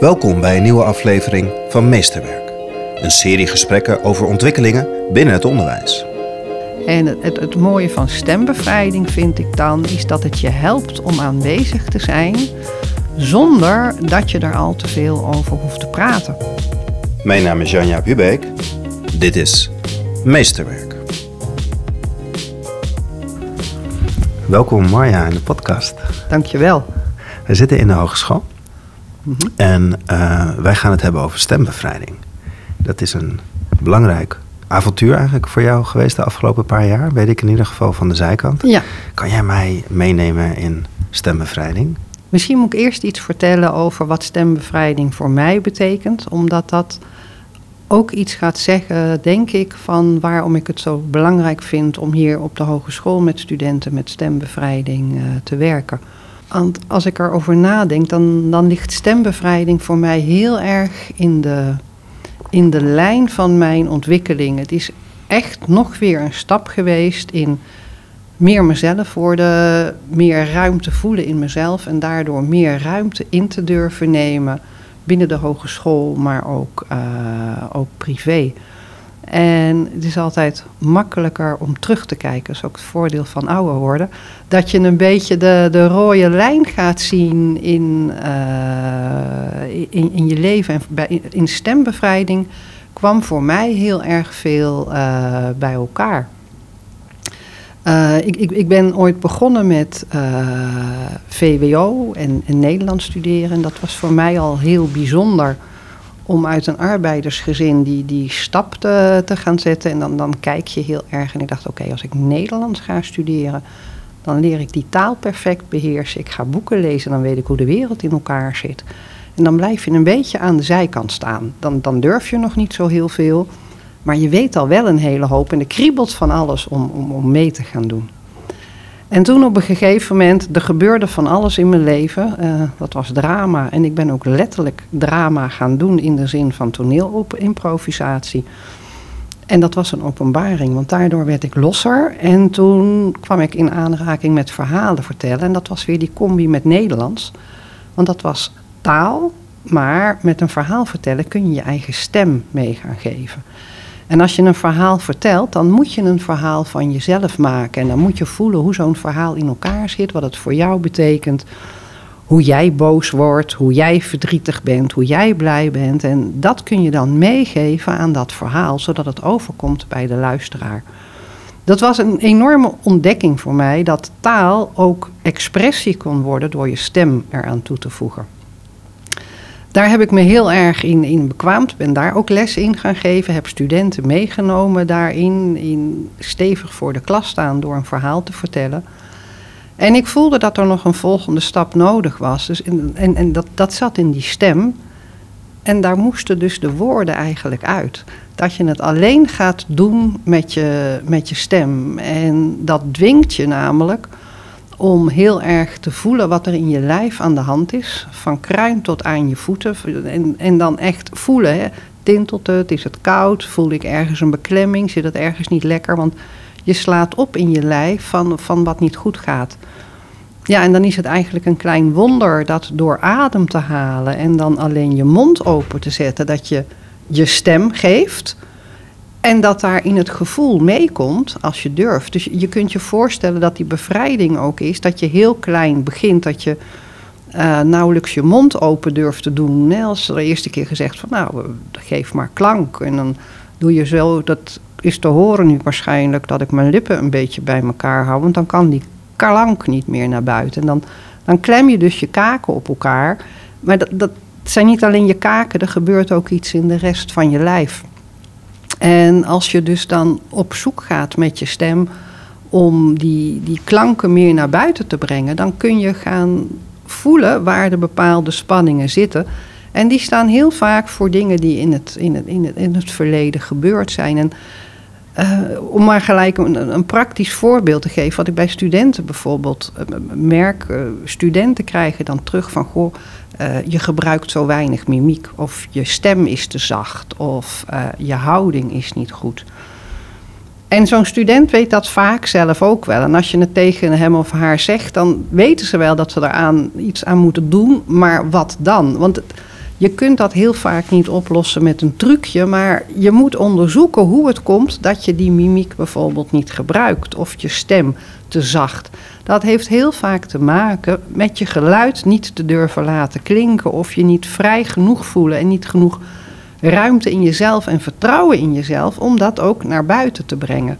Welkom bij een nieuwe aflevering van Meesterwerk. Een serie gesprekken over ontwikkelingen binnen het onderwijs. En het, het, het mooie van stembevrijding vind ik dan, is dat het je helpt om aanwezig te zijn zonder dat je er al te veel over hoeft te praten. Mijn naam is Janja Hubeek. Dit is Meesterwerk. Welkom Marja in de podcast. Dankjewel. We zitten in de hogeschool en eh, wij gaan het hebben over stembevrijding. Dat is een belangrijk avontuur eigenlijk voor jou geweest de afgelopen paar jaar, weet ik in ieder geval van de zijkant. Ja. Kan jij mij meenemen in stembevrijding? Misschien moet ik eerst iets vertellen over wat stembevrijding voor mij betekent, omdat dat ook iets gaat zeggen, denk ik, van waarom ik het zo belangrijk vind om hier op de hogeschool met studenten met stembevrijding uh, te werken. Want als ik erover nadenk, dan, dan ligt stembevrijding voor mij heel erg in de, in de lijn van mijn ontwikkeling. Het is echt nog weer een stap geweest in meer mezelf worden, meer ruimte voelen in mezelf en daardoor meer ruimte in te durven nemen binnen de hogeschool, maar ook, uh, ook privé. En het is altijd makkelijker om terug te kijken, dat is ook het voordeel van ouder worden, dat je een beetje de, de rode lijn gaat zien in, uh, in, in, je leven. En bij, in stembevrijding kwam voor mij heel erg veel uh, bij elkaar. Uh, ik, ik, ik, ben ooit begonnen met VWO en, en Nederlands studeren. En dat was voor mij al heel bijzonder om uit een arbeidersgezin die, die stap te, te gaan zetten. En dan, dan kijk je heel erg. En ik dacht, oké, als ik Nederlands ga studeren, dan leer ik die taal perfect beheersen. Ik ga boeken lezen, dan weet ik hoe de wereld in elkaar zit. En dan blijf je een beetje aan de zijkant staan. Dan, dan durf je nog niet zo heel veel. Maar je weet al wel een hele hoop en er kriebelt van alles om, om, om mee te gaan doen. En toen op een gegeven moment, er gebeurde van alles in mijn leven. Uh, dat was drama. En ik ben ook letterlijk drama gaan doen in de zin van toneelimprovisatie. En dat was een openbaring, want daardoor werd ik losser. En toen kwam ik in aanraking met verhalen vertellen. En dat was weer die combi met Nederlands. Want dat was taal, maar met een verhaal vertellen kun je je eigen stem mee gaan geven. En als je een verhaal vertelt, dan moet je een verhaal van jezelf maken. En dan moet je voelen hoe zo'n verhaal in elkaar zit, wat het voor jou betekent. Hoe jij boos wordt, hoe jij verdrietig bent, hoe jij blij bent. En dat kun je dan meegeven aan dat verhaal, zodat het overkomt bij de luisteraar. Dat was een enorme ontdekking voor mij, dat taal ook expressie kon worden door je stem eraan toe te voegen daar heb ik me heel erg in, in bekwaamd. Ben daar ook les in gaan geven. Heb studenten meegenomen daarin. In stevig voor de klas staan door een verhaal te vertellen. En ik voelde dat er nog een volgende stap nodig was. Dus in, en en dat, dat zat in die stem. En daar moesten dus de woorden eigenlijk uit. Dat je het alleen gaat doen met je, met je stem. En dat dwingt je namelijk om heel erg te voelen wat er in je lijf aan de hand is. Van kruin tot aan je voeten. En, en dan echt voelen. Hè. Tintelt het? Is het koud? Voel ik ergens een beklemming? Zit het ergens niet lekker? Want je slaat op in je lijf van, van wat niet goed gaat. Ja, en dan is het eigenlijk een klein wonder dat door adem te halen en dan alleen je mond open te zetten, dat je je stem geeft en dat daar in het gevoel meekomt als je durft. Dus je kunt je voorstellen dat die bevrijding ook is. Dat je heel klein begint. Dat je uh, nauwelijks je mond open durft te doen. Hè? Als de eerste keer gezegd van nou, geef maar klank. En dan doe je zo, dat is te horen nu waarschijnlijk, dat ik mijn lippen een beetje bij elkaar hou. Want dan kan die klank niet meer naar buiten. En dan, dan klem je dus je kaken op elkaar. Maar dat, dat zijn niet alleen je kaken, er gebeurt ook iets in de rest van je lijf. En als je dus dan op zoek gaat met je stem om die, die klanken meer naar buiten te brengen, dan kun je gaan voelen waar de bepaalde spanningen zitten. En die staan heel vaak voor dingen die in het, in het, in het, in het verleden gebeurd zijn. En uh, om maar gelijk een, een, praktisch voorbeeld te geven, wat ik bij studenten bijvoorbeeld uh, merk. Uh, studenten krijgen dan terug van, goh, uh, je gebruikt zo weinig mimiek, of je stem is te zacht, of uh, je houding is niet goed. En zo'n student weet dat vaak zelf ook wel. En als je het tegen hem of haar zegt, dan weten ze wel dat ze eraan iets aan moeten doen, maar wat dan? Want Je kunt dat heel vaak niet oplossen met een trucje, maar je moet onderzoeken hoe het komt dat je die mimiek bijvoorbeeld niet gebruikt of je stem te zacht. Dat heeft heel vaak te maken met je geluid niet te durven laten klinken of je niet vrij genoeg voelen en niet genoeg ruimte in jezelf en vertrouwen in jezelf om dat ook naar buiten te brengen.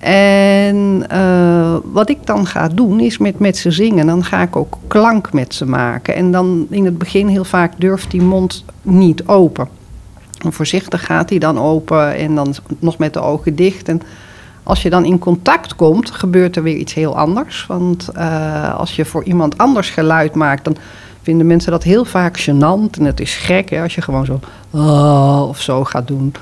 En uh, wat ik dan ga doen is met, met ze zingen. Dan ga ik ook klank met ze maken. En dan in het begin heel vaak durft die mond niet open. En voorzichtig gaat hij dan open en dan nog met de ogen dicht. En als je dan in contact komt, gebeurt er weer iets heel anders. Want uh, als je voor iemand anders geluid maakt, dan vinden mensen dat heel vaak gênant. En het is gek hè, als je gewoon zo oh, of zo gaat doen.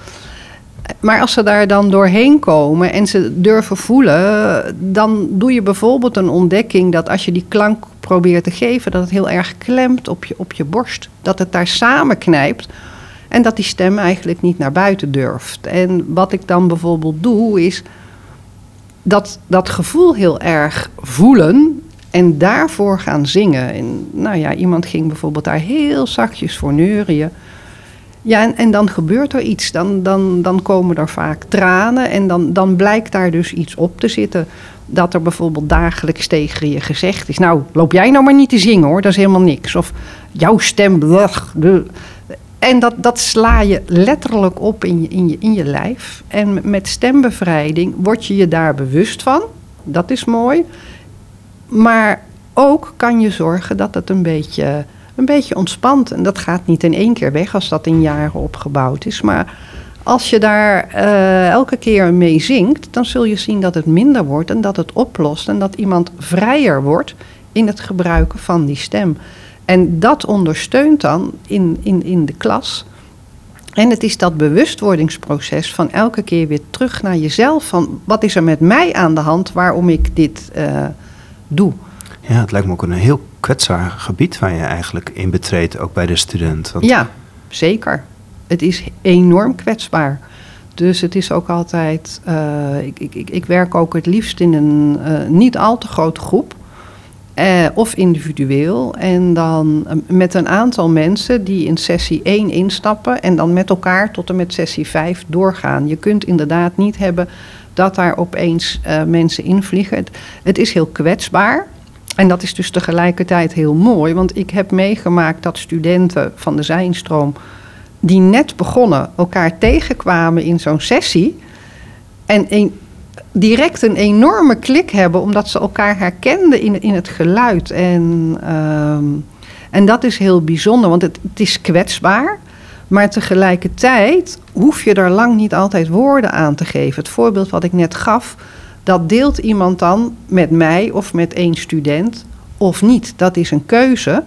Maar als ze daar dan doorheen komen en ze durven voelen, dan doe je bijvoorbeeld een ontdekking dat als je die klank probeert te geven, dat het heel erg klemt op je, op je borst. Dat het daar samen knijpt en dat die stem eigenlijk niet naar buiten durft. En wat ik dan bijvoorbeeld doe, is dat, dat gevoel heel erg voelen en daarvoor gaan zingen. En nou ja, iemand ging bijvoorbeeld daar heel zachtjes voor neurien. Ja, en, dan gebeurt er iets. Dan, dan, dan komen er vaak tranen en dan, dan blijkt daar dus iets op te zitten. Dat er bijvoorbeeld dagelijks tegen je gezegd is... nou, loop jij nou maar niet te zingen hoor, dat is helemaal niks. Of jouw stem... En dat, dat sla je letterlijk op in je, in, je, in je lijf. En met stembevrijding word je je daar bewust van. Dat is mooi. Maar ook kan je zorgen dat het een beetje een beetje ontspant. En dat gaat niet in één keer weg als dat in jaren opgebouwd is. Maar als je daar uh, elke keer mee zingt, dan zul je zien dat het minder wordt en dat het oplost en dat iemand vrijer wordt in het gebruiken van die stem. En dat ondersteunt dan in, in, in de klas. En het is dat bewustwordingsproces van elke keer weer terug naar jezelf. Van wat is er met mij aan de hand waarom ik dit uh, doe. Ja, het lijkt me ook een heel kwetsbaar gebied waar je eigenlijk in betreedt, ook bij de student. Want... Ja, zeker. Het is enorm kwetsbaar. Dus het is ook altijd. Uh, ik, ik, ik werk ook het liefst in een uh, niet al te grote groep. Uh, of individueel. En dan met een aantal mensen die in sessie 1 instappen. En dan met elkaar tot en met sessie 5 doorgaan. Je kunt inderdaad niet hebben dat daar opeens mensen invliegen. Het is heel kwetsbaar. En dat is dus tegelijkertijd heel mooi, want ik heb meegemaakt dat studenten van de zijnstroom die net begonnen elkaar tegenkwamen in zo'n sessie en een, direct een enorme klik hebben omdat ze elkaar herkenden in, in het geluid. En, ehm, en dat is heel bijzonder, want het, het is kwetsbaar. Maar tegelijkertijd hoef je er lang niet altijd woorden aan te geven. Het voorbeeld wat ik net gaf, dat deelt iemand dan met mij of met één student of niet. Dat is een keuze.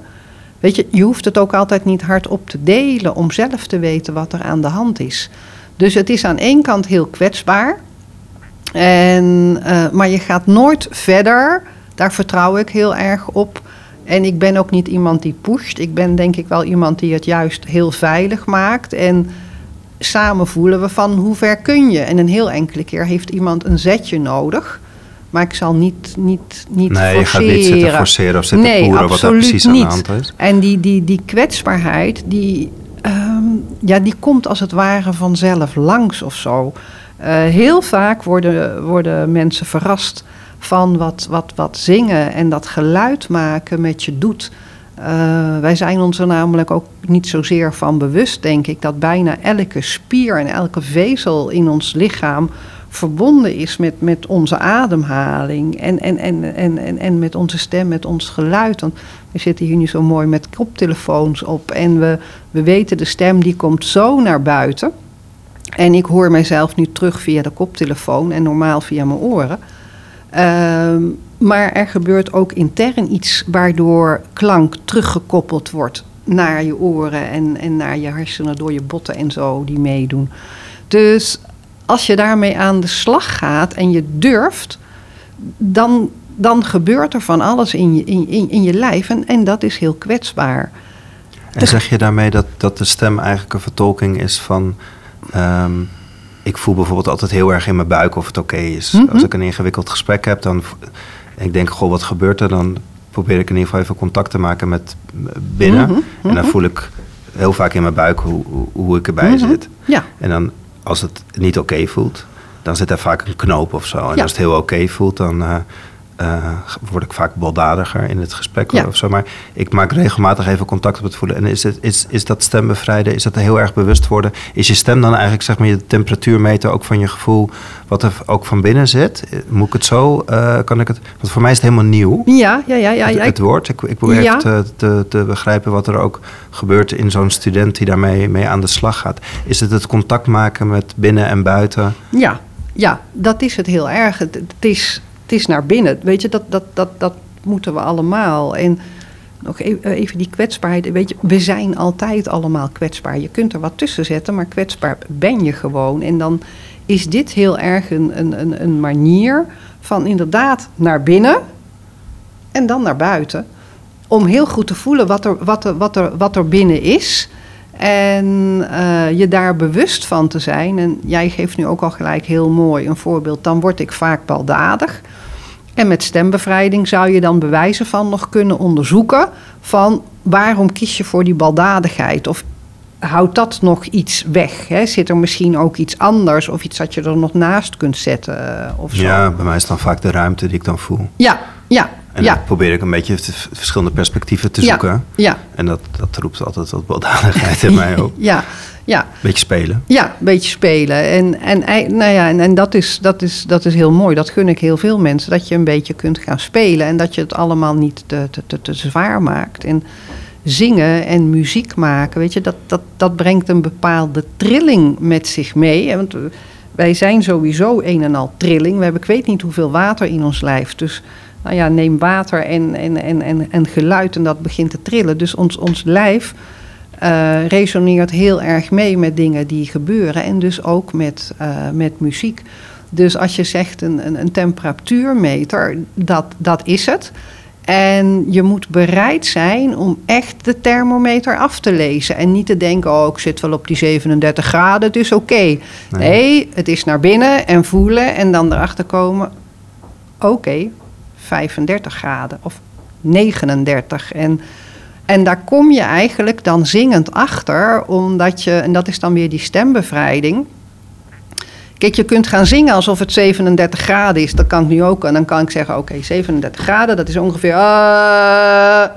Weet je, je hoeft het ook altijd niet hardop te delen om zelf te weten wat er aan de hand is. Dus het is aan één kant heel kwetsbaar. En, uh, maar je gaat nooit verder. Daar vertrouw ik heel erg op. En ik ben ook niet iemand die pusht. Ik ben denk ik wel iemand die het juist heel veilig maakt. En samen voelen we van hoe ver kun je. En een heel enkele keer heeft iemand een zetje nodig. Maar ik zal niet, niet, niet nee, forceren. je gaat niet zitten forceren of zitten nee, poeren wat daar precies niet. aan de hand is. En die, die, die kwetsbaarheid, die, um, ja, die komt als het ware vanzelf langs of zo. Uh, heel vaak worden, worden mensen verrast van wat, wat, wat zingen en dat geluid maken met je doet. Uh, wij zijn ons er namelijk ook niet zozeer van bewust, denk ik, dat bijna elke spier en elke vezel in ons lichaam verbonden is met, met onze ademhaling en, en, en, en, en, en met onze stem, met ons geluid. Want we zitten hier nu zo mooi met koptelefoons op en we, we weten de stem die komt zo naar buiten. En ik hoor mijzelf nu terug via de koptelefoon en normaal via mijn oren. Uh, maar er gebeurt ook intern iets waardoor klank teruggekoppeld wordt naar je oren en, en naar je hersenen door je botten en zo die meedoen. Dus als je daarmee aan de slag gaat en je durft, dan, dan gebeurt er van alles in je, in, in, in je lijf en, en dat is heel kwetsbaar. En zeg je daarmee dat, dat de stem eigenlijk een vertolking is van. Um, ik voel bijvoorbeeld altijd heel erg in mijn buik of het oké okay is. Mm -hmm. Als ik een ingewikkeld gesprek heb, dan ik denk, goh, wat gebeurt er? Dan probeer ik in ieder geval even contact te maken met binnen. Mm -hmm. En dan voel ik heel vaak in mijn buik hoe, hoe, ik erbij Mhm. zit. Ja, En dan als het niet oké voelt, dan zit er vaak een knoop of zo. En Ja. als het heel oké voelt, dan eh, eh, word ik vaak baldadiger in het gesprek Ja. of zo. Maar ik maak regelmatig even contact op het voelen. En is, het, is, is dat stembevrijden, is dat heel erg bewust worden? Is je stem dan eigenlijk zeg maar je temperatuurmeter ook van je gevoel, wat er ook van binnen zit? Moet ik het zo, eh, kan ik het... Want voor mij is het helemaal nieuw. ja, ja, ja. ja, het, het woord. Ik, ik probeer Ja. te, te, te begrijpen wat er ook gebeurt in zo'n student die daarmee mee aan de slag gaat. Is het het contact maken met binnen en buiten? Ja, ja, dat is het heel erg. Het, het is, het is naar binnen. Weet je, dat, dat, dat, dat moeten we allemaal. En nog e- even die kwetsbaarheid. Weet je, we zijn altijd allemaal kwetsbaar. Je kunt er wat tussen zetten, maar kwetsbaar ben je gewoon. En dan is dit heel erg een, een, een, een manier van inderdaad naar binnen en dan naar buiten. Om heel goed te voelen wat er, wat er, wat er, wat er binnen is. En eh, je daar bewust van te zijn. En jij geeft nu ook al gelijk heel mooi een voorbeeld. Dan word ik vaak baldadig. En met stembevrijding zou je dan bewijzen van nog kunnen onderzoeken. Van waarom kies je voor die baldadigheid? Of houdt dat nog iets weg? Hè? Zit er misschien ook iets anders? Of iets dat je er nog naast kunt zetten? eh, Of zo? Ja, bij mij is dan vaak de ruimte die ik dan voel. ja, ja. En ja. dan probeer ik een beetje verschillende perspectieven te Ja, zoeken. Ja, En dat, dat roept altijd wat baldadigheid in mij op. ja, ja. Beetje spelen. Ja, een beetje spelen. En, en, nou ja, en, en dat, is, dat, is, dat is heel mooi. Dat gun ik heel veel mensen. Dat je een beetje kunt gaan spelen. En dat je het allemaal niet te, te, te, zwaar maakt. En zingen en muziek maken, weet je, dat, dat, dat brengt een bepaalde trilling met zich mee. Want wij zijn sowieso een en al trilling. We hebben ik weet niet hoeveel water in ons lijf. Dus nou ja, neem water en, en, en, en, en geluid en dat begint te trillen. Dus ons, ons lijf eh, resoneert heel erg mee met dingen die gebeuren. En dus ook met, eh, met muziek. Dus als je zegt een, een, een temperatuurmeter, dat, dat is het. En je moet bereid zijn om echt de thermometer af te lezen. En niet te denken, oh, ik zit wel op die 37 graden, het is oké. Nee. het is naar binnen en voelen en dan erachter komen, oké, 35 graden of 39. En, en daar kom je eigenlijk dan zingend achter, omdat je, en dat is dan weer die stembevrijding. Kijk, je kunt gaan zingen alsof het 37 graden is. Dat kan ik nu ook. En dan kan ik zeggen, oké, 37 graden, dat is ongeveer... ah.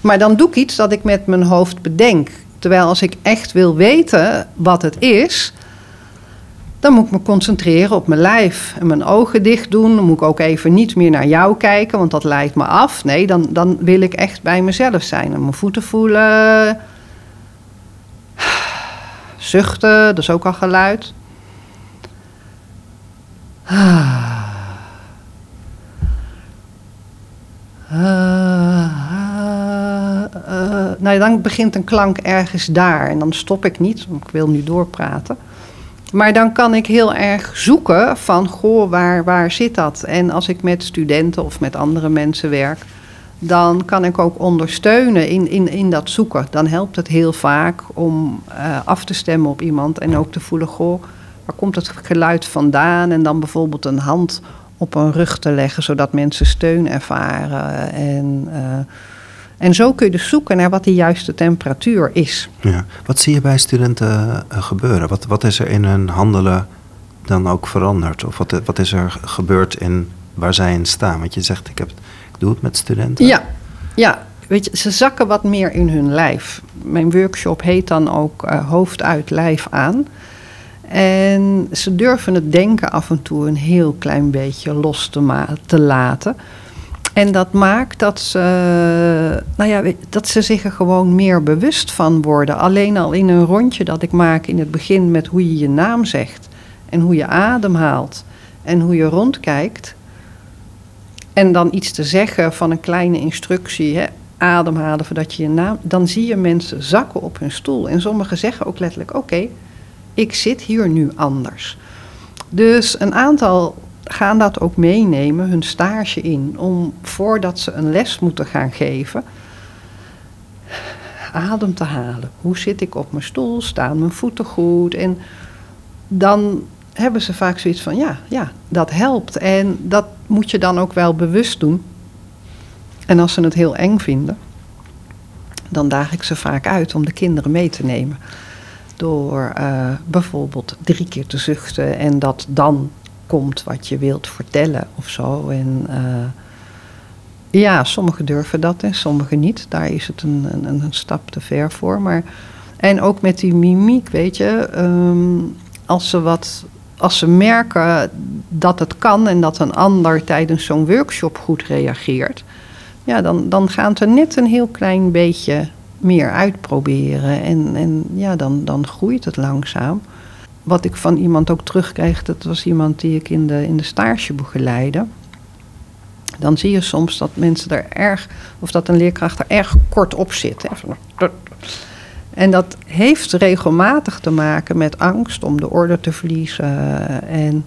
Maar dan doe ik iets dat ik met mijn hoofd bedenk. Terwijl als ik echt wil weten wat het is... dan moet ik me concentreren op mijn lijf. En mijn ogen dicht doen. Dan moet ik ook even niet meer naar jou kijken, want dat leidt me af. Nee, dan, dan wil ik echt bij mezelf zijn. En mijn voeten voelen... Zuchten, dat is ook al geluid. nou, dan begint een klank ergens daar en dan stop ik niet, want ik wil nu doorpraten. Maar dan kan ik heel erg zoeken van, goh, waar, waar zit dat? En als ik met studenten of met andere mensen werk, dan kan ik ook ondersteunen in, in, in dat zoeken. Dan helpt het heel vaak om uh, af te stemmen op iemand en ook te voelen, goh, waar komt het geluid vandaan? En dan bijvoorbeeld een hand op een rug te leggen, zodat mensen steun ervaren. En, uh, en zo kun je dus zoeken naar wat de juiste temperatuur is. Ja. Wat zie je bij studenten uh, gebeuren? Wat, wat is er in hun handelen dan ook veranderd? Of wat, wat is er gebeurd in waar zij in staan? Want je zegt, ik, heb, ik doe het met studenten. Ja, ja. Weet je, ze zakken wat meer in hun lijf. Mijn workshop heet dan ook uh, hoofd uit, lijf aan. En ze durven het denken af en toe een heel klein beetje los te, te laten. En dat maakt dat ze, nou ja, dat ze zich er gewoon meer bewust van worden. Alleen al in een rondje dat ik maak in het begin met hoe je je naam zegt. En hoe je ademhaalt. En hoe je rondkijkt. En dan iets te zeggen van een kleine instructie. Hè, ademhalen voordat je je naam... Dan zie je mensen zakken op hun stoel. En sommigen zeggen ook letterlijk, oké... Ik zit hier nu anders. Dus een aantal gaan dat ook meenemen, hun stage in, om voordat ze een les moeten gaan geven, adem te halen. Hoe zit ik op mijn stoel? Staan mijn voeten goed? En dan hebben ze vaak zoiets van, ja, ja, dat helpt. En dat moet je dan ook wel bewust doen. En als ze het heel eng vinden, dan daag ik ze vaak uit om de kinderen mee te nemen. Door uh, bijvoorbeeld drie keer te zuchten en dat dan komt wat je wilt vertellen of zo. En uh, ja, sommigen durven dat en sommigen niet. Daar is het een, een, een stap te ver voor. Maar, en ook met die mimiek, weet je. Um, als ze wat als ze merken dat het kan en dat een ander tijdens zo'n workshop goed reageert, ja, dan, dan gaan ze net een heel klein beetje meer uitproberen. En, en ja, dan, dan groeit het langzaam. Wat ik van iemand ook terugkreeg, dat was iemand die ik in de, in de stage begeleide. Dan zie je soms dat mensen er erg, of dat een leerkracht er erg kort op zit. En dat heeft regelmatig te maken met angst om de orde te verliezen. En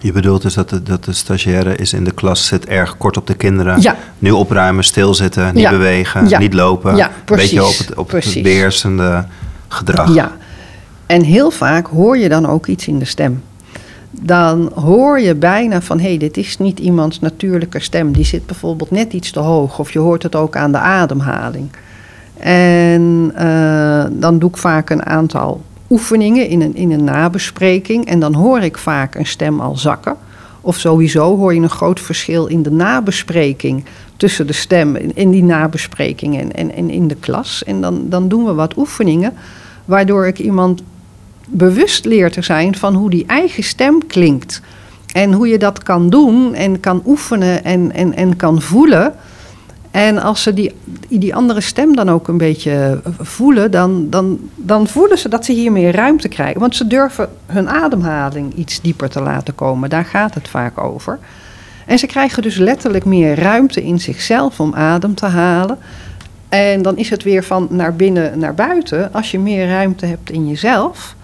je bedoelt dus dat de, dat de stagiaire is in de klas zit erg kort op de kinderen. Ja. Nu opruimen, stilzitten, niet bewegen, niet lopen. Ja. Een beetje op het, op het beheersende gedrag. Ja, en heel vaak hoor je dan ook iets in de stem. Dan hoor je bijna van, hé, hey, dit is niet iemands natuurlijke stem. Die zit bijvoorbeeld net iets te hoog. Of je hoort het ook aan de ademhaling. En uh, dan doe ik vaak een aantal oefeningen in een, in een nabespreking. En dan hoor ik vaak een stem al zakken. Of sowieso hoor je een groot verschil in de nabespreking tussen de stem in die nabespreking en, en, en in de klas. En dan, dan doen we wat oefeningen, waardoor ik iemand bewust leer te zijn van hoe die eigen stem klinkt. En hoe je dat kan doen en kan oefenen en, en, en kan voelen. En als ze die, die andere stem dan ook een beetje voelen, dan, dan, dan voelen ze dat ze hier meer ruimte krijgen. Want ze durven hun ademhaling iets dieper te laten komen. Daar gaat het vaak over. En ze krijgen dus letterlijk meer ruimte in zichzelf om adem te halen. En dan is het weer van naar binnen naar buiten. Als je meer ruimte hebt in jezelf,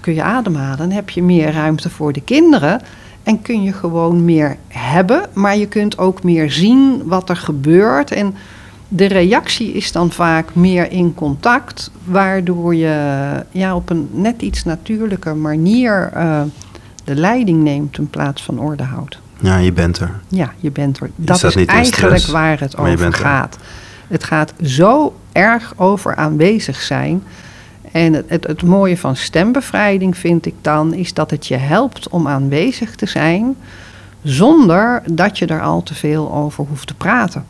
kun je ademhalen. Dan heb je meer ruimte voor de kinderen. En kun je gewoon meer hebben, maar je kunt ook meer zien wat er gebeurt. En de reactie is dan vaak meer in contact, waardoor je ja, op een net iets natuurlijke manier uh, de leiding neemt in plaats van orde houdt. Ja, je bent er. Ja, je bent er. dat is eigenlijk waar het over gaat. Het gaat zo erg over aanwezig zijn. En het, het, mooie van stembevrijding vind ik dan, is dat het je helpt om aanwezig te zijn zonder dat je er al te veel over hoeft te praten.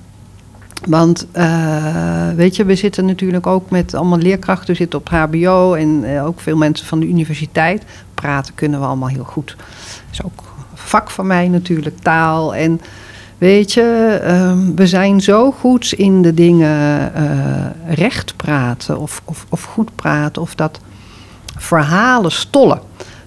Want uh, weet je, we zitten natuurlijk ook met allemaal leerkrachten, zitten op HBO en uh, ook veel mensen van de universiteit. Praten kunnen we allemaal heel goed. Dat is ook vak van mij natuurlijk, taal. En Weet je, um, we zijn zo goed in de dingen uh, recht praten of, of, of, goed praten of dat verhalen stollen.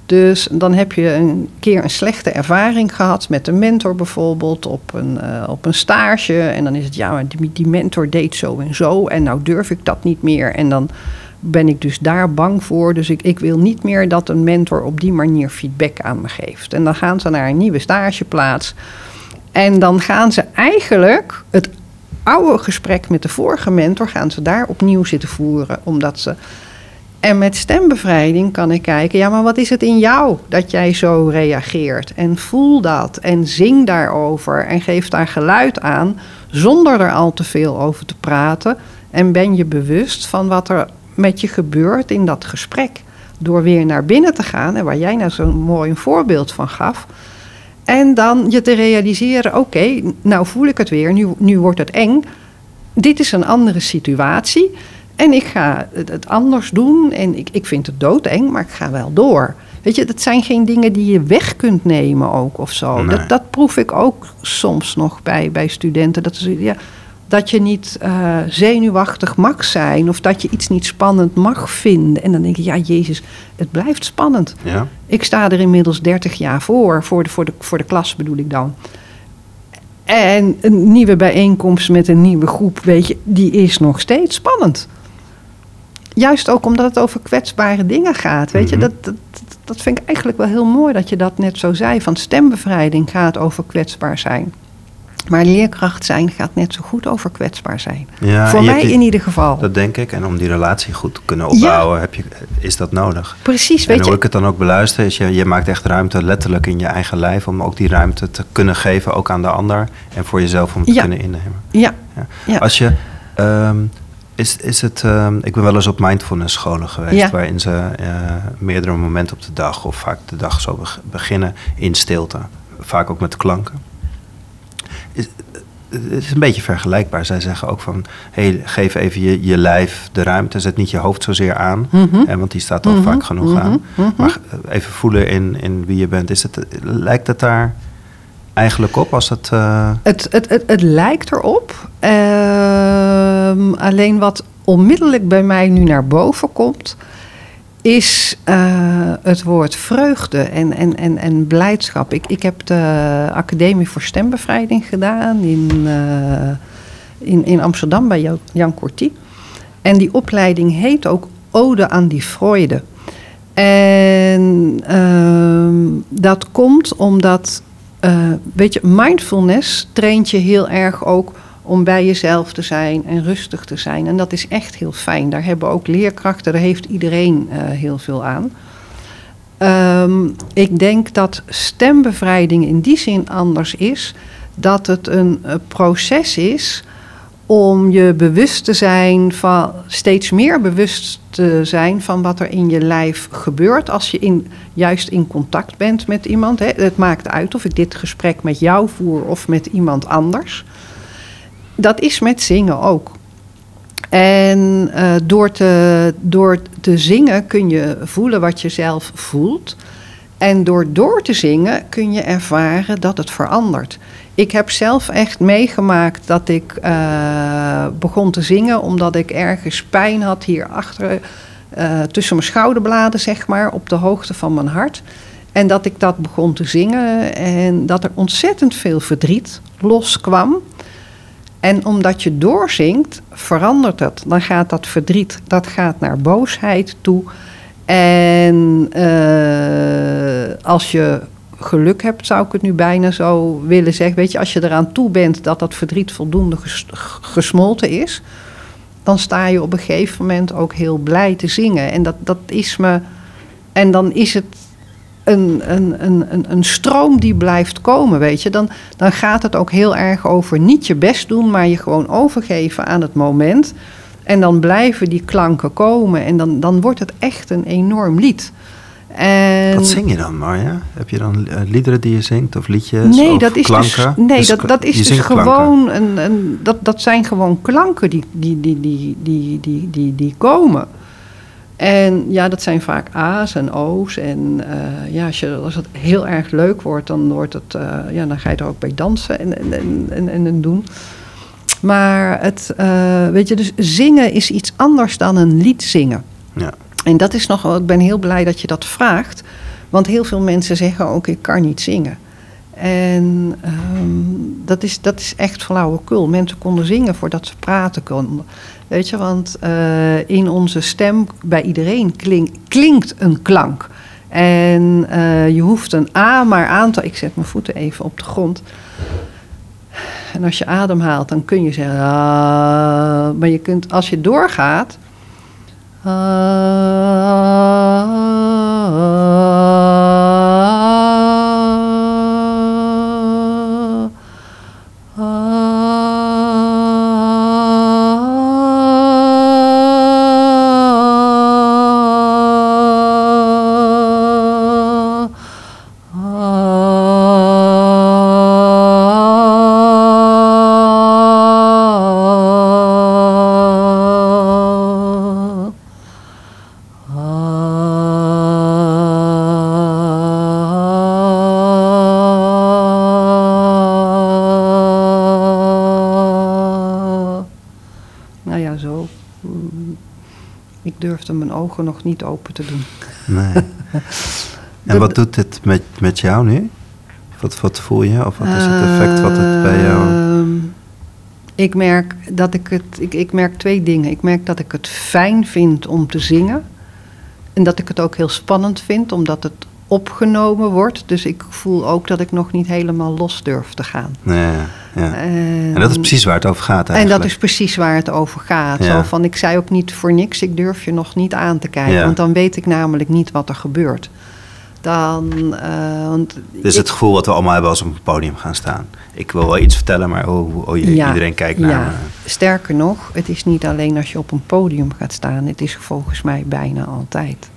Dus dan heb je een keer een slechte ervaring gehad met een mentor bijvoorbeeld op een, uh, op een stage. En dan is het ja, maar die, die mentor deed zo en zo en nou durf ik dat niet meer. En dan ben ik dus daar bang voor. Dus ik, ik wil niet meer dat een mentor op die manier feedback aan me geeft. En dan gaan ze naar een nieuwe stageplaats. En dan gaan ze eigenlijk het oude gesprek met de vorige mentor gaan ze daar opnieuw zitten voeren. Omdat ze. En met stembevrijding kan ik kijken, ja, maar wat is het in jou dat jij zo reageert? En voel dat en zing daarover en geef daar geluid aan zonder er al te veel over te praten. En ben je bewust van wat er met je gebeurt in dat gesprek. Door weer naar binnen te gaan, en waar jij nou zo'n mooi een voorbeeld van gaf en dan je te realiseren, oké, nou voel ik het weer, nu, nu wordt het eng. Dit is een andere situatie. En ik ga het, anders doen. En ik, ik vind het doodeng, maar ik ga wel door. Weet je, dat zijn geen dingen die je weg kunt nemen ook of zo. Dat, dat proef ik ook soms nog bij, bij studenten. Dat is, ja, dat je niet uh, zenuwachtig mag zijn of dat je iets niet spannend mag vinden. En dan denk je, ja, Jezus, het blijft spannend. Ja. Ik sta er inmiddels 30 jaar voor, voor de, voor, de, voor de klas bedoel ik dan. En een nieuwe bijeenkomst met een nieuwe groep, weet je, die is nog steeds spannend. Juist ook omdat het over kwetsbare dingen gaat. Weet je, mhm. dat, dat, dat vind ik eigenlijk wel heel mooi dat je dat net zo zei. Van stembevrijding gaat over kwetsbaar zijn. Maar leerkracht zijn gaat net zo goed over kwetsbaar zijn. Ja, Voor mij in ieder geval. Dat denk ik. En om die relatie goed te kunnen opbouwen, heb je, is dat nodig. Precies, weet en hoe je. ik het dan ook beluister, is je, je maakt echt ruimte letterlijk in je eigen lijf... om ook die ruimte te kunnen geven, ook aan de ander... en voor jezelf om te kunnen innemen. Ja. ja. Als je Ehm, is, is het, ehm, ik ben wel eens op mindfulness scholen geweest, Ja. waarin ze eh, meerdere momenten op de dag of vaak de dag zo beg- beginnen in stilte. Vaak ook met klanken. Is, het is een beetje vergelijkbaar. Zij zeggen ook van, hey, geef even je, je lijf de ruimte. Zet niet je hoofd zozeer aan, Mhm. hè, want die staat al Mhm, vaak genoeg mhm, aan. Maar even voelen in, in wie je bent. Is het, lijkt het daar eigenlijk op als het... eh, Het, het, het, het lijkt erop. Ehm, alleen wat onmiddellijk bij mij nu naar boven komt, is eh, het woord vreugde en, en, en, en blijdschap. Ik, ik heb de Academie voor Stembevrijding gedaan in, eh, in, in Amsterdam bij Jan Corti. En die opleiding heet ook Ode aan die Freude. En ehm, dat komt omdat, eh, weet je, mindfulness traint je heel erg ook om bij jezelf te zijn en rustig te zijn. En dat is echt heel fijn. Daar hebben ook leerkrachten, daar heeft iedereen eh, heel veel aan. Ehm, ik denk dat stembevrijding in die zin anders is. Dat het een, eh, proces is om je bewust te zijn van, steeds meer bewust te zijn van wat er in je lijf gebeurt als je in, juist in contact bent met iemand. Hè. Het maakt uit of ik dit gesprek met jou voer of met iemand anders. Dat is met zingen ook. En eh, door, te, door te zingen kun je voelen wat je zelf voelt. En door door te zingen kun je ervaren dat het verandert. Ik heb zelf echt meegemaakt dat ik eh, begon te zingen omdat ik ergens pijn had hierachter, eh tussen mijn schouderbladen, zeg maar, op de hoogte van mijn hart. En dat ik dat begon te zingen en dat er ontzettend veel verdriet loskwam. En omdat je doorzingt, verandert het. Dan gaat dat verdriet, dat gaat naar boosheid toe. En eh, als je geluk hebt, zou ik het nu bijna zo willen zeggen. Weet je, als je eraan toe bent dat dat verdriet voldoende ges- gesmolten is, dan sta je op een gegeven moment ook heel blij te zingen. En dat, dat is me. En dan is het een, een, een, een, een stroom die blijft komen, weet je. Dan, dan gaat het ook heel erg over niet je best doen, maar je gewoon overgeven aan het moment. En dan blijven die klanken komen en dan, dan wordt het echt een enorm lied. En Wat zing je dan, Marja? Heb je dan eh, liederen die je zingt of liedjes Nee, of dat is klanken? dus, nee Dus dat, dat is dus gewoon een, een, dat, dat zijn gewoon klanken die, die, die, die, die, die, die, die komen. En ja, dat zijn vaak A's en O's. En eh, ja, als, je, als het heel erg leuk wordt, dan, wordt het, eh, ja, dan ga je er ook bij dansen en, en, en, en, en, en doen. Maar het, eh, weet je, dus zingen is iets anders dan een lied zingen. Ja. En dat is nog ik ben heel blij dat je dat vraagt. Want heel veel mensen zeggen ook, ik kan niet zingen. En ehm, dat, is, dat is echt flauwekul. Mensen konden zingen voordat ze praten konden. Weet je, want eh, in onze stem, bij iedereen, klink, klinkt een klank. En eh, je hoeft een A maar aan te... Ik zet mijn voeten even op de grond. En als je ademhaalt, dan kun je zeggen... "Ah", maar je kunt, als je doorgaat... Nou ogen nog niet open te doen. Nee. En wat doet dit met, met jou nu? Wat, wat voel je? Of wat is het effect wat het bij jou... Ehm, Ik merk dat ik het. Ik, ik merk twee dingen. Ik merk dat ik het fijn vind om te zingen. En dat ik het ook heel spannend vind, omdat het opgenomen wordt. Dus ik voel ook dat ik nog niet helemaal los durf te gaan. Nee, ja, ja. En, En dat is precies waar het over gaat En dat is precies waar het over gaat. Ja. Zo van, ik zei ook niet voor niks, ik durf je nog niet aan te kijken. Ja. Want dan weet ik namelijk niet wat er gebeurt. dan... want is ik- het gevoel wat we allemaal hebben als we op een podium gaan staan. Ik wil wel iets vertellen, maar oh, oh jee, Ja, iedereen kijkt naar me. Sterker nog, het is niet alleen als je op een podium gaat staan. Het is volgens mij bijna altijd.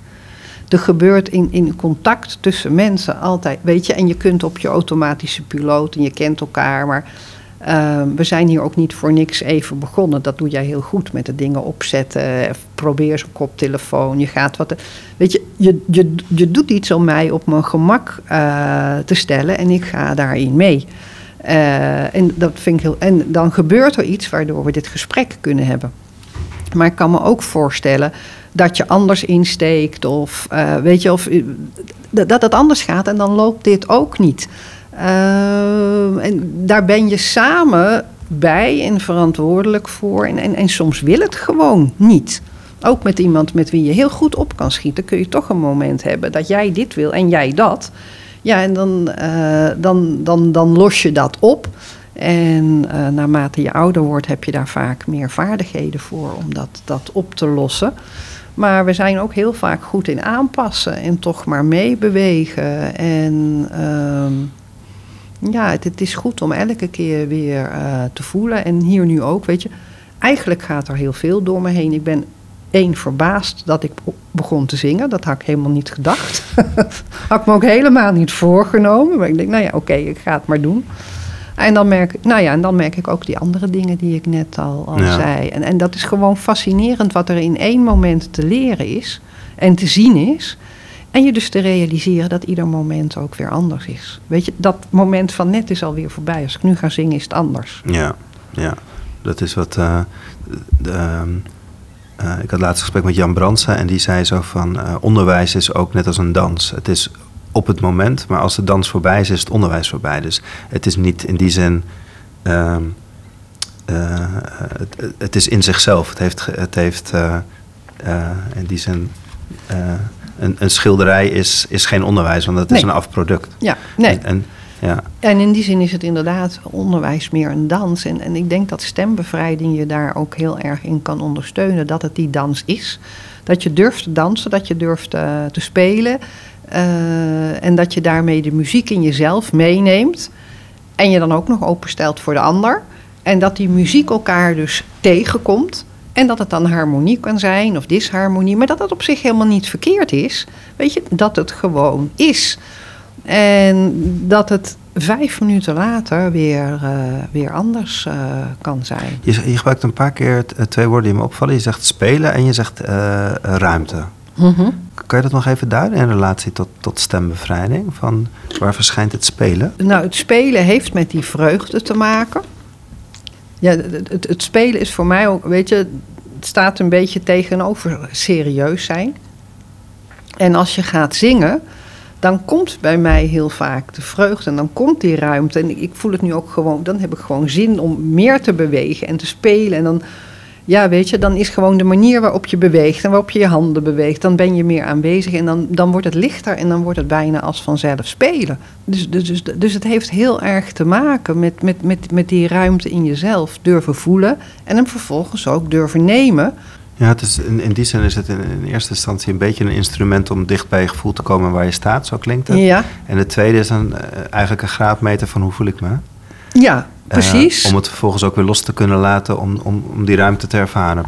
Er gebeurt in, in contact tussen mensen altijd, weet je, en je kunt op je automatische piloot en je kent elkaar, maar eh, we zijn hier ook niet voor niks even begonnen. Dat doe jij heel goed met de dingen opzetten. Probeer zo'n koptelefoon. Je gaat wat. Weet je, je, je, je doet iets om mij op mijn gemak eh, te stellen en ik ga daarin mee. Eh, en, dat vind ik heel, en dan gebeurt er iets waardoor we dit gesprek kunnen hebben. Maar ik kan me ook voorstellen dat je anders insteekt of eh, weet je, of eh, dat het anders gaat en dan loopt dit ook niet. Eh, en daar ben je samen bij en verantwoordelijk voor. En, en, soms wil het gewoon niet. Ook met iemand met wie je heel goed op kan schieten, kun je toch een moment hebben dat jij dit wil en jij dat. Ja, en dan, dan, dan, dan los je dat op. En naarmate je ouder wordt, heb je daar vaak meer vaardigheden voor om dat, dat op te lossen. Maar we zijn ook heel vaak goed in aanpassen en toch maar meebewegen. En ehm, ja, het, is goed om elke keer weer eh, te voelen. En hier nu ook, weet je. Eigenlijk gaat er heel veel door me heen. Ik ben één verbaasd dat ik be- begon te zingen. Dat had ik helemaal niet gedacht. had ik me ook helemaal niet voorgenomen. Maar ik denk, nou ja, oké, ik ga het maar doen. En dan, merk, ik- nou ja, en dan merk ik ook die andere dingen die ik net al, al Ja. zei. En, en dat is gewoon fascinerend wat er in één moment te leren is en te zien is. En je dus te realiseren dat ieder moment ook weer anders is. Weet je, dat moment van net is alweer voorbij. Als ik nu ga zingen is het anders. Ja, ja. Dat is wat. eh, de, ehm, eh, ik had laatst een gesprek met Jan Brandsen en die zei zo van: eh, onderwijs is ook net als een dans. Het is op het moment, maar als de dans voorbij is, is het onderwijs voorbij. Dus het is niet in die zin. ehm, eh, het, het is in zichzelf. Het heeft, het heeft eh, eh, in die zin. een, een schilderij is, is geen onderwijs, want dat is een afproduct. Ja, nee. En, en, ja, En in die zin is het inderdaad onderwijs meer een dans. En, en ik denk dat stembevrijding je daar ook heel erg in kan ondersteunen. Dat het die dans is. Dat je durft te dansen, dat je durft te spelen. Eh, en dat je daarmee de muziek in jezelf meeneemt. En je dan ook nog openstelt voor de ander. En dat die muziek elkaar dus tegenkomt. En dat het dan harmonie kan zijn of disharmonie. Maar dat dat op zich helemaal niet verkeerd is. Weet je, dat het gewoon is. En dat het vijf minuten later weer, eh, weer anders eh, kan zijn. Je, je gebruikt een paar keer twee woorden die me opvallen. Je zegt spelen en je zegt ruimte. Mhm. Kan je dat nog even duiden in relatie tot, tot stembevrijding? Van waar verschijnt het spelen? Nou, het spelen heeft met die vreugde te maken. Ja, het, het, het spelen is voor mij ook, weet je, het staat een beetje tegenover serieus zijn. En als je gaat zingen, dan komt bij mij heel vaak de vreugde en dan komt die ruimte. En ik, voel het nu ook gewoon, dan heb ik gewoon zin om meer te bewegen en te spelen. En dan, ja, weet je, dan is gewoon de manier waarop je beweegt en waarop je je handen beweegt, dan ben je meer aanwezig en dan, dan wordt het lichter en dan wordt het bijna als vanzelf spelen. Dus, dus, dus, dus het heeft heel erg te maken met, met, met, met die ruimte in jezelf durven voelen en hem vervolgens ook durven nemen. Ja, het is, in, in die zin is het in, in eerste instantie een beetje een instrument om dicht bij je gevoel te komen waar je staat. Zo klinkt het. Ja, En het tweede is een, eh, eigenlijk een graadmeter van hoe voel ik me. Ja Eh, precies. om het vervolgens ook weer los te kunnen laten om, om, om die ruimte te ervaren.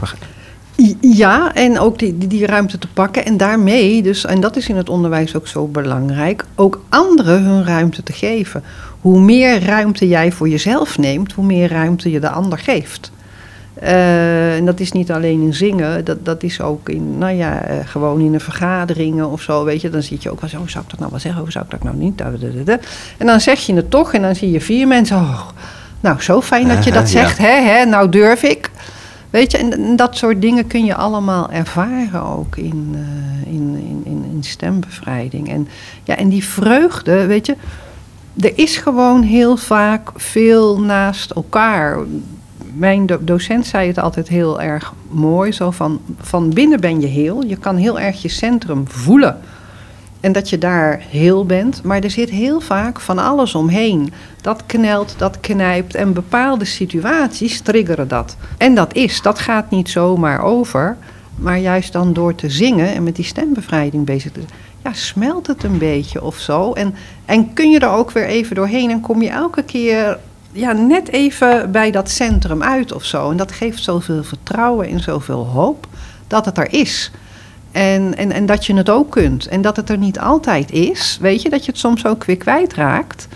Ja, en ook die, die, die ruimte te pakken. En daarmee, dus, en dat is in het onderwijs ook zo belangrijk, ook anderen hun ruimte te geven. Hoe meer ruimte jij voor jezelf neemt, hoe meer ruimte je de ander geeft. Eh, en dat is niet alleen in zingen, dat, dat is ook in, nou ja, eh, gewoon in een vergaderingen of zo, weet je. Dan zit je ook wel zo, zou ik dat nou wel zeggen, hoe zou ik dat nou niet? En dan zeg je het toch en dan zie je vier mensen, oh, nou zo fijn dat je dat Ja. zegt, hè, hè, nou durf ik. Weet je, en, en dat soort dingen kun je allemaal ervaren ook in, eh, in, in, in, in stembevrijding. En, ja, en die vreugde, weet je, er is gewoon heel vaak veel naast elkaar. Mijn do- docent zei het altijd heel erg mooi, zo van, van binnen ben je heel. Je kan heel erg je centrum voelen. En dat je daar heel bent, maar er zit heel vaak van alles omheen. Dat knelt, dat knijpt en bepaalde situaties triggeren dat. En dat is, dat gaat niet zomaar over. Maar juist dan door te zingen en met die stembevrijding bezig te zijn, ja, smelt het een beetje of zo. En, en kun je er ook weer even doorheen en kom je elke keer ja, net even bij dat centrum uit of zo. En dat geeft zoveel vertrouwen en zoveel hoop dat het er is. En, en, en dat je het ook kunt. En dat het er niet altijd is. Weet je, dat je het soms ook weer kwijtraakt.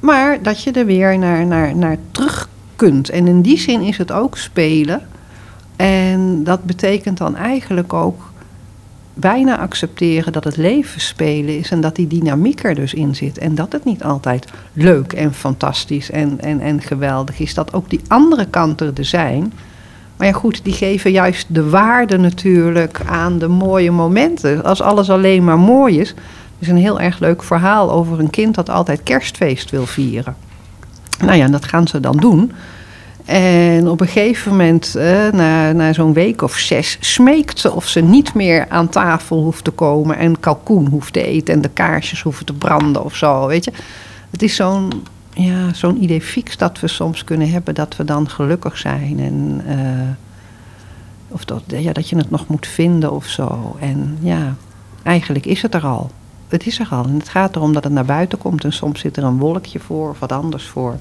Maar dat je er weer naar, naar, naar terug kunt. En in die zin is het ook spelen. En dat betekent dan eigenlijk ook bijna accepteren dat het leven spelen is en dat die dynamiek er dus in zit. En dat het niet altijd leuk en fantastisch en, en, en geweldig is. Dat ook die andere kanten er zijn. Maar ja, goed, die geven juist de waarde natuurlijk aan de mooie momenten. Als alles alleen maar mooi is. is een heel erg leuk verhaal over een kind dat altijd kerstfeest wil vieren. Nou ja, dat gaan ze dan doen. En op een gegeven moment, eh, na, na zo'n week of zes, smeekt ze of ze niet meer aan tafel hoeft te komen en kalkoen hoeft te eten en de kaarsjes hoeven te branden of zo, weet je. Het is zo'n ja, zo'n idee fix dat we soms kunnen hebben dat we dan gelukkig zijn en uh, of dat, ja, dat je het nog moet vinden of zo. En ja, eigenlijk is het er al. Het is er al. En het gaat erom dat het naar buiten komt en soms zit er een wolkje voor of wat anders voor.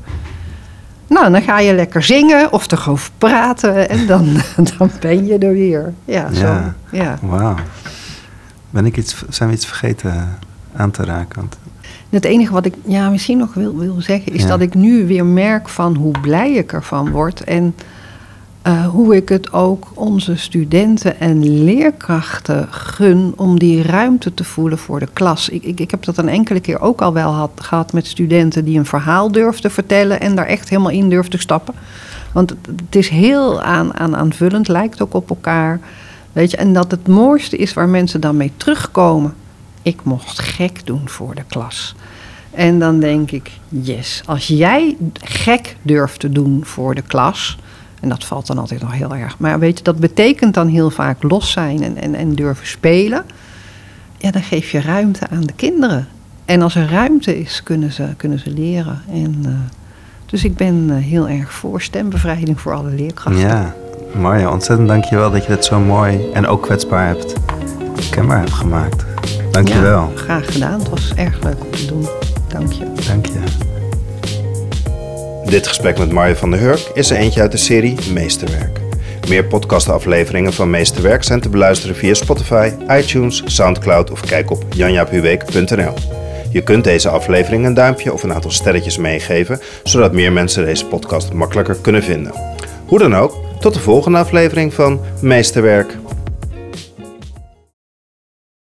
Nou, dan ga je lekker zingen of erover praten en dan, dan ben je er weer. Ja, zo. Ja, ja. wauw. Ben ik iets, zijn we iets vergeten aan te raken? Want... Het enige wat ik ja, misschien nog wil, wil zeggen is dat ik nu weer merk van hoe blij ik ervan word. En uh, hoe ik het ook onze studenten en leerkrachten gun om die ruimte te voelen voor de klas. Ik, ik, ik heb dat een enkele keer ook al wel had, gehad met studenten die een verhaal durfden vertellen en daar echt helemaal in durfden stappen. Want het, het is heel aan, aan, aanvullend, lijkt ook op elkaar. Weet je, en dat het mooiste is waar mensen dan mee terugkomen. Ik mocht gek doen voor de klas. En dan denk ik, yes, als jij gek durft te doen voor de klas, en dat valt dan altijd nog heel erg. Maar weet je, dat betekent dan heel vaak los zijn en, en, en durven spelen. Ja, dan geef je ruimte aan de kinderen. En als er ruimte is, kunnen ze, kunnen ze leren. En, uh, dus ik ben uh, heel erg voor stembevrijding voor alle leerkrachten. Ja, Marja, ontzettend dankjewel dat je het zo mooi en ook kwetsbaar hebt kenbaar hebt gemaakt. Dankjewel. Ja, graag gedaan. Het was erg leuk om te doen. Dank je. Dank je. Dit gesprek met Marja van der Hurk is er eentje uit de serie Meesterwerk. Meer podcastafleveringen van Meesterwerk zijn te beluisteren via Spotify, iTunes, Soundcloud of kijk op janjaaphuweek.nl. Je kunt deze aflevering een duimpje of een aantal sterretjes meegeven, zodat meer mensen deze podcast makkelijker kunnen vinden. Hoe dan ook, tot de volgende aflevering van Meesterwerk.